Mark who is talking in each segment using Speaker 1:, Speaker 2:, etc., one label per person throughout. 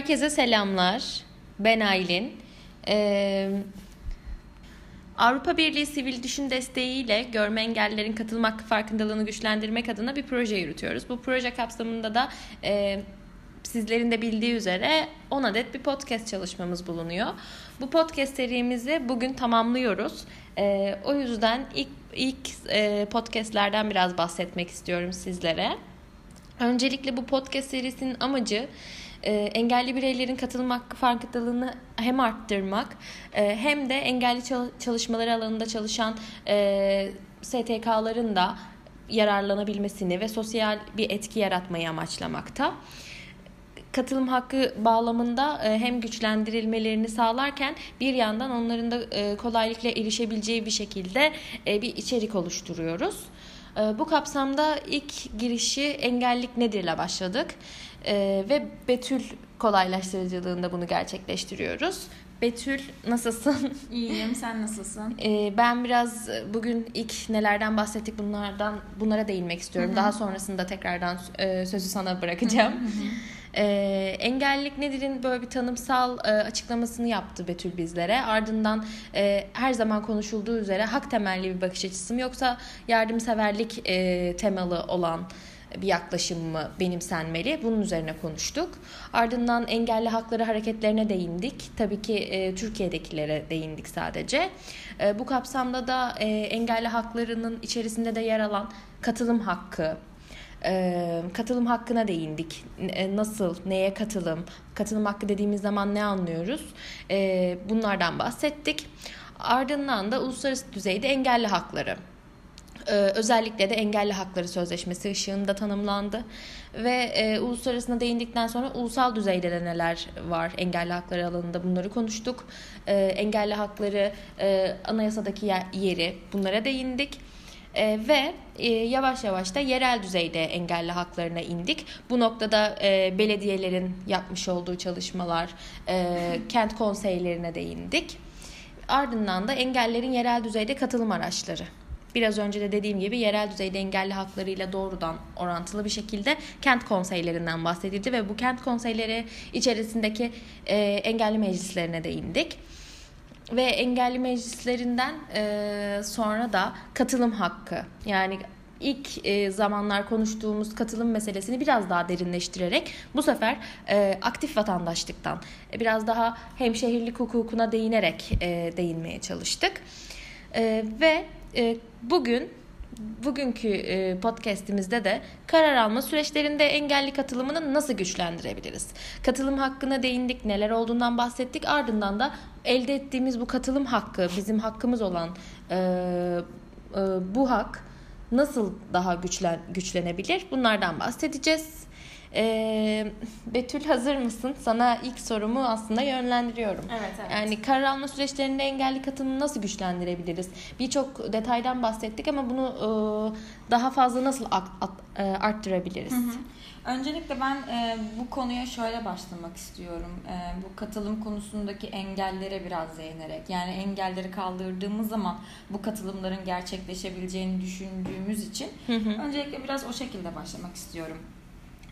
Speaker 1: Herkese selamlar. Ben Aylin. Ee, Avrupa Birliği Sivil Düşün Desteği ile görme engellilerin katılım hakkı farkındalığını güçlendirmek adına bir proje yürütüyoruz. Bu proje kapsamında da e, sizlerin de bildiği üzere 10 adet bir podcast çalışmamız bulunuyor. Bu podcast serimizi bugün tamamlıyoruz. E, o yüzden ilk, ilk e, podcastlerden biraz bahsetmek istiyorum sizlere. Öncelikle bu podcast serisinin amacı e, engelli bireylerin katılım hakkı farkındalığını hem arttırmak e, hem de engelli çalışmaları alanında çalışan e, STK'ların da yararlanabilmesini ve sosyal bir etki yaratmayı amaçlamakta katılım hakkı bağlamında hem güçlendirilmelerini sağlarken bir yandan onların da kolaylıkla erişebileceği bir şekilde bir içerik oluşturuyoruz. Bu kapsamda ilk girişi engellik nedir ile başladık. Ee, ve Betül kolaylaştırıcılığında bunu gerçekleştiriyoruz. Betül nasılsın?
Speaker 2: İyiyim. Sen nasılsın?
Speaker 1: Ee, ben biraz bugün ilk nelerden bahsettik bunlardan bunlara değinmek istiyorum. Hı-hı. Daha sonrasında tekrardan e, sözü sana bırakacağım. E, engellilik nedir'in böyle bir tanımsal e, açıklamasını yaptı Betül bizlere. Ardından e, her zaman konuşulduğu üzere hak temelli bir bakış açısı mı yoksa yardımseverlik e, temalı olan bir yaklaşım mı benimsenmeli? Bunun üzerine konuştuk. Ardından engelli hakları hareketlerine değindik. Tabii ki e, Türkiye'dekilere değindik sadece. E, bu kapsamda da e, engelli haklarının içerisinde de yer alan katılım hakkı, e, katılım hakkına değindik. E, nasıl, neye katılım, katılım hakkı dediğimiz zaman ne anlıyoruz? E, bunlardan bahsettik. Ardından da uluslararası düzeyde engelli hakları özellikle de engelli hakları sözleşmesi ışığında tanımlandı ve e, uluslararasına değindikten sonra ulusal düzeyde de neler var engelli hakları alanında bunları konuştuk. E, engelli hakları e, anayasadaki yeri bunlara değindik. E, ve e, yavaş yavaş da yerel düzeyde engelli haklarına indik. Bu noktada e, belediyelerin yapmış olduğu çalışmalar, e, kent konseylerine değindik. Ardından da engellerin yerel düzeyde katılım araçları biraz önce de dediğim gibi yerel düzeyde engelli haklarıyla doğrudan orantılı bir şekilde kent konseylerinden bahsedildi ve bu kent konseyleri içerisindeki e, engelli meclislerine değindik. Ve engelli meclislerinden e, sonra da katılım hakkı yani ilk e, zamanlar konuştuğumuz katılım meselesini biraz daha derinleştirerek bu sefer e, aktif vatandaşlıktan e, biraz daha hemşehirlik hukukuna değinerek e, değinmeye çalıştık. E, ve e, bugün bugünkü e, podcast'imizde de karar alma süreçlerinde engelli katılımını nasıl güçlendirebiliriz? Katılım hakkına değindik, neler olduğundan bahsettik. Ardından da elde ettiğimiz bu katılım hakkı, bizim hakkımız olan e, e, bu hak nasıl daha güçlen, güçlenebilir? Bunlardan bahsedeceğiz. E, Betül hazır mısın? Sana ilk sorumu aslında yönlendiriyorum.
Speaker 2: Evet, evet.
Speaker 1: Yani karar alma süreçlerinde engelli katılımı nasıl güçlendirebiliriz? Birçok detaydan bahsettik ama bunu e, daha fazla nasıl art, art, arttırabiliriz? Hı hı.
Speaker 2: Öncelikle ben e, bu konuya şöyle başlamak istiyorum. E, bu katılım konusundaki engellere biraz değinerek. Yani engelleri kaldırdığımız zaman bu katılımların gerçekleşebileceğini düşündüğümüz için hı hı. öncelikle biraz o şekilde başlamak istiyorum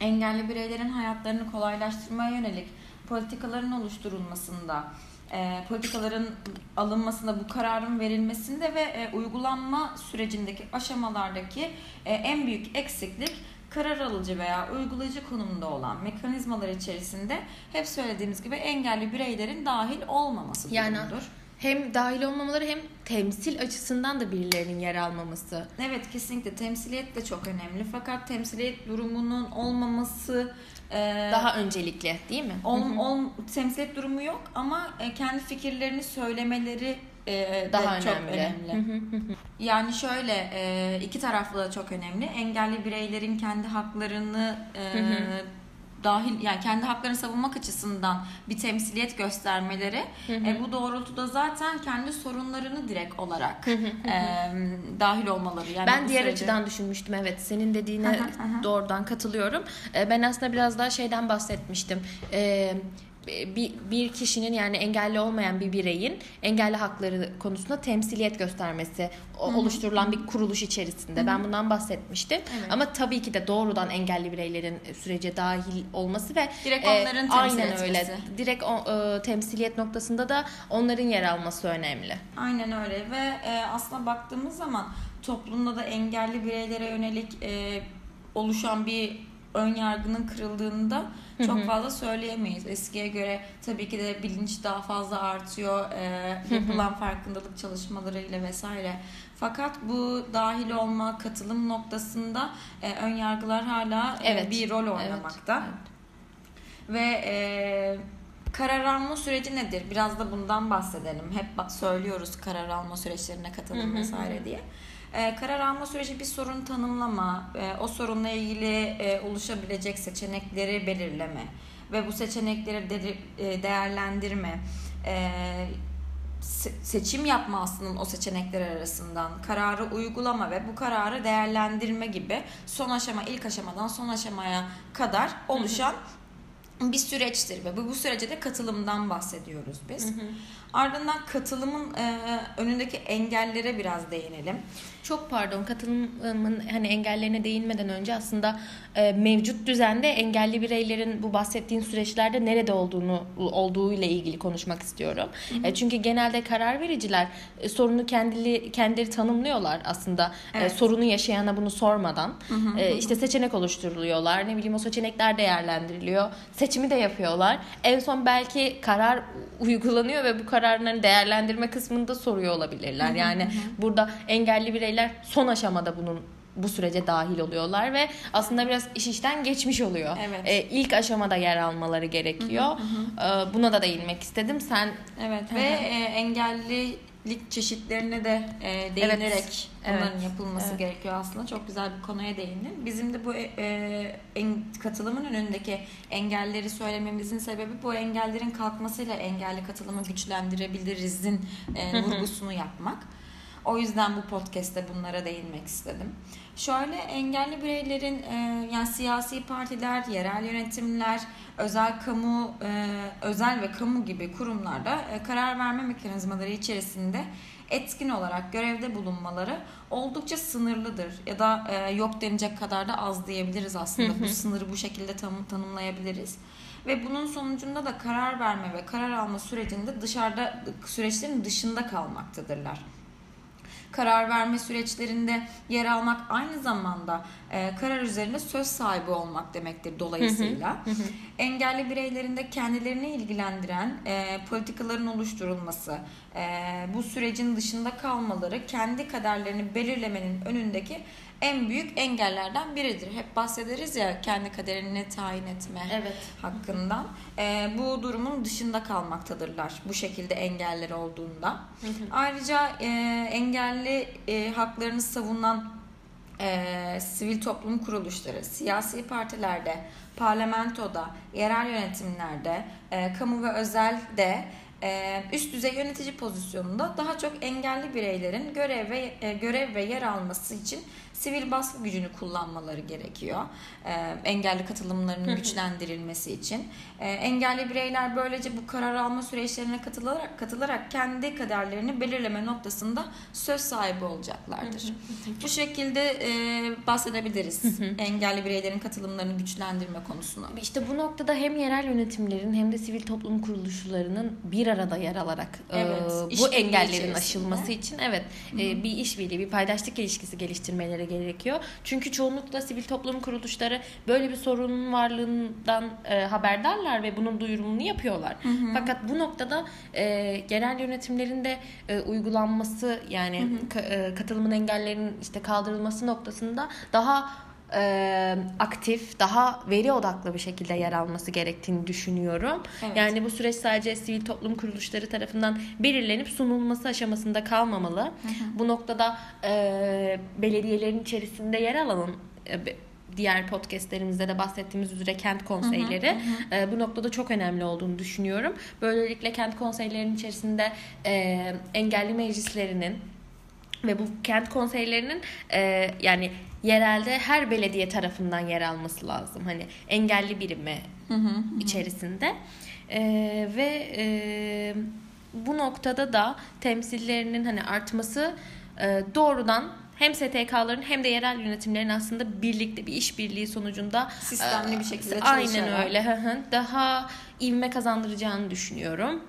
Speaker 2: engelli bireylerin hayatlarını kolaylaştırmaya yönelik politikaların oluşturulmasında, e, politikaların alınmasında, bu kararın verilmesinde ve e, uygulanma sürecindeki aşamalardaki e, en büyük eksiklik karar alıcı veya uygulayıcı konumunda olan mekanizmalar içerisinde hep söylediğimiz gibi engelli bireylerin dahil olmaması yani, durumudur
Speaker 1: hem dahil olmamaları hem temsil açısından da birilerinin yer almaması.
Speaker 2: Evet kesinlikle temsiliyet de çok önemli. Fakat temsiliyet durumunun olmaması
Speaker 1: e, daha öncelikli değil mi?
Speaker 2: Ol, ol, temsiliyet durumu yok ama e, kendi fikirlerini söylemeleri e,
Speaker 1: daha
Speaker 2: de çok önemli. yani şöyle e, iki taraflı da çok önemli. Engelli bireylerin kendi haklarını e, dahil yani kendi haklarını savunmak açısından bir temsiliyet göstermeleri hı hı. E, bu doğrultuda zaten kendi sorunlarını direkt olarak e, dahil olmaları.
Speaker 1: Yani ben diğer sürece... açıdan düşünmüştüm evet senin dediğine doğrudan katılıyorum. E, ben aslında biraz daha şeyden bahsetmiştim. E, bir, bir kişinin yani engelli olmayan bir bireyin engelli hakları konusunda temsiliyet göstermesi Hı-hı. oluşturulan bir kuruluş içerisinde. Hı-hı. Ben bundan bahsetmiştim. Evet. Ama tabii ki de doğrudan engelli bireylerin sürece dahil olması ve
Speaker 2: direkt onların e, aynen öyle.
Speaker 1: Direkt o, e, temsiliyet noktasında da onların yer alması önemli.
Speaker 2: Aynen öyle ve e, aslında baktığımız zaman toplumda da engelli bireylere yönelik e, oluşan bir ön yargının kırıldığında çok fazla söyleyemeyiz. Eskiye göre tabii ki de bilinç daha fazla artıyor. E, yapılan farkındalık çalışmalarıyla vesaire. Fakat bu dahil olma, katılım noktasında e, ön yargılar hala e, evet. bir rol oynamakta. Evet. Evet. Ve e, karar alma süreci nedir? Biraz da bundan bahsedelim. Hep söylüyoruz karar alma süreçlerine katılım vesaire diye. E, karar alma süreci bir sorun tanımlama, e, o sorunla ilgili e, oluşabilecek seçenekleri belirleme ve bu seçenekleri de, e, değerlendirme, e, seçim yapma aslında o seçenekler arasından kararı uygulama ve bu kararı değerlendirme gibi son aşama ilk aşamadan son aşamaya kadar oluşan bir süreçtir ve bu, bu sürece de katılımdan bahsediyoruz biz. Hı hı. Ardından katılımın e, önündeki engellere biraz değinelim.
Speaker 1: Çok pardon katılımın hani engellerine değinmeden önce aslında e, mevcut düzende engelli bireylerin bu bahsettiğin süreçlerde nerede olduğunu olduğu ile ilgili konuşmak istiyorum. Hı hı. E, çünkü genelde karar vericiler e, sorunu kendili kendileri tanımlıyorlar aslında. E, evet. E, sorunu yaşayana bunu sormadan. Hı hı. E, işte seçenek oluşturuluyorlar. Ne bileyim o seçenekler değerlendiriliyor. Seçimi de yapıyorlar. En son belki karar uygulanıyor ve bu kararların değerlendirme kısmında soruyor olabilirler. Yani burada engelli bireyler son aşamada bunun bu sürece dahil oluyorlar ve aslında biraz iş işten geçmiş oluyor. Evet. Ee, ilk aşamada yer almaları gerekiyor. Hı hı hı. Ee, buna da değinmek istedim. Sen
Speaker 2: Evet ve e, engelli lik çeşitlerine de e, değinerek evet. bunların evet. yapılması evet. gerekiyor aslında. Çok güzel bir konuya değindin. Bizim de bu e, en, katılımın önündeki engelleri söylememizin sebebi bu engellerin kalkmasıyla engelli katılımı güçlendirebiliriz'in e, vurgusunu yapmak. O yüzden bu podcast'te bunlara değinmek istedim. Şöyle engelli bireylerin e, yani siyasi partiler, yerel yönetimler, özel kamu, e, özel ve kamu gibi kurumlarda e, karar verme mekanizmaları içerisinde etkin olarak görevde bulunmaları oldukça sınırlıdır. Ya da e, yok denecek kadar da az diyebiliriz aslında. Bu sınırı bu şekilde tam, tanımlayabiliriz. Ve bunun sonucunda da karar verme ve karar alma sürecinde dışarıda süreçlerin dışında kalmaktadırlar karar verme süreçlerinde yer almak aynı zamanda e, karar üzerinde söz sahibi olmak demektir dolayısıyla. Engelli bireylerin de kendilerini ilgilendiren e, politikaların oluşturulması, e, bu sürecin dışında kalmaları kendi kaderlerini belirlemenin önündeki en büyük engellerden biridir. Hep bahsederiz ya kendi kaderini tayin etme evet. hakkından. E, bu durumun dışında kalmaktadırlar bu şekilde engeller olduğunda. Ayrıca e, engelli e, haklarını savunan e, sivil toplum kuruluşları, siyasi partilerde, parlamentoda, yerel yönetimlerde, e, kamu ve özelde e, üst düzey yönetici pozisyonunda daha çok engelli bireylerin görev ve e, görev ve yer alması için sivil baskı gücünü kullanmaları gerekiyor. E, engelli katılımlarının güçlendirilmesi için. E, engelli bireyler böylece bu karar alma süreçlerine katılarak katılarak kendi kaderlerini belirleme noktasında söz sahibi olacaklardır. bu şekilde e, bahsedebiliriz engelli bireylerin katılımlarını güçlendirme konusunu.
Speaker 1: İşte bu noktada hem yerel yönetimlerin hem de sivil toplum kuruluşlarının bir arada yer alarak evet, e, bu engellerin aşılması için evet e, bir işbirliği, bir paydaşlık ilişkisi geliştirmeleri gerekiyor. Çünkü çoğunlukla sivil toplum kuruluşları böyle bir sorunun varlığından e, haberdarlar ve bunun duyurumunu yapıyorlar. Hı hı. Fakat bu noktada e, genel yönetimlerin de e, uygulanması yani hı hı. Ka, e, katılımın engellerinin işte kaldırılması noktasında daha e, aktif, daha veri odaklı bir şekilde yer alması gerektiğini düşünüyorum. Evet. Yani bu süreç sadece sivil toplum kuruluşları tarafından belirlenip sunulması aşamasında kalmamalı. Hı hı. Bu noktada e, belediyelerin içerisinde yer alan e, diğer podcastlerimizde de bahsettiğimiz üzere kent konseyleri hı hı hı. E, bu noktada çok önemli olduğunu düşünüyorum. Böylelikle kent konseylerinin içerisinde e, engelli meclislerinin ve bu kent konseylerinin e, yani yerelde her belediye tarafından yer alması lazım. Hani engelli birimi hı hı hı. içerisinde. E, ve e, bu noktada da temsillerinin hani artması e, doğrudan hem STK'ların hem de yerel yönetimlerin aslında birlikte bir işbirliği sonucunda
Speaker 2: sistemli bir şekilde
Speaker 1: aynen öyle daha ivme kazandıracağını düşünüyorum.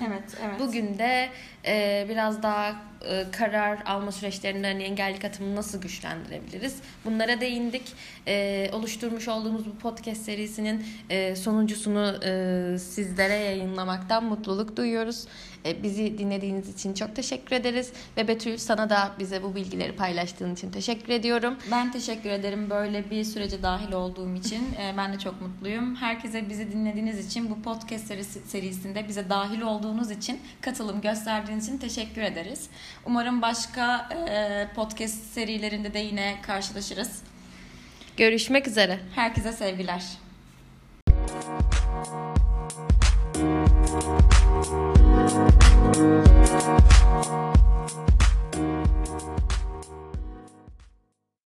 Speaker 2: Evet, evet.
Speaker 1: Bugün de e, biraz daha e, karar alma süreçlerinde hani engelli katımını nasıl güçlendirebiliriz? Bunlara değindik. E, oluşturmuş olduğumuz bu podcast serisinin e, sonuncusunu e, sizlere yayınlamaktan mutluluk duyuyoruz. E, bizi dinlediğiniz için çok teşekkür ederiz. Ve Betül sana da bize bu bilgileri paylaştığın için teşekkür ediyorum.
Speaker 2: Ben teşekkür ederim böyle bir sürece dahil olduğum için. E, ben de çok mutluyum. Herkese bizi dinlediğiniz için bu podcast serisi, serisinde bize dahil olduğunuz için katılım gösterdiğiniz için teşekkür ederiz. Umarım başka e, podcast serilerinde de yine karşılaşırız.
Speaker 1: Görüşmek üzere.
Speaker 2: Herkese sevgiler.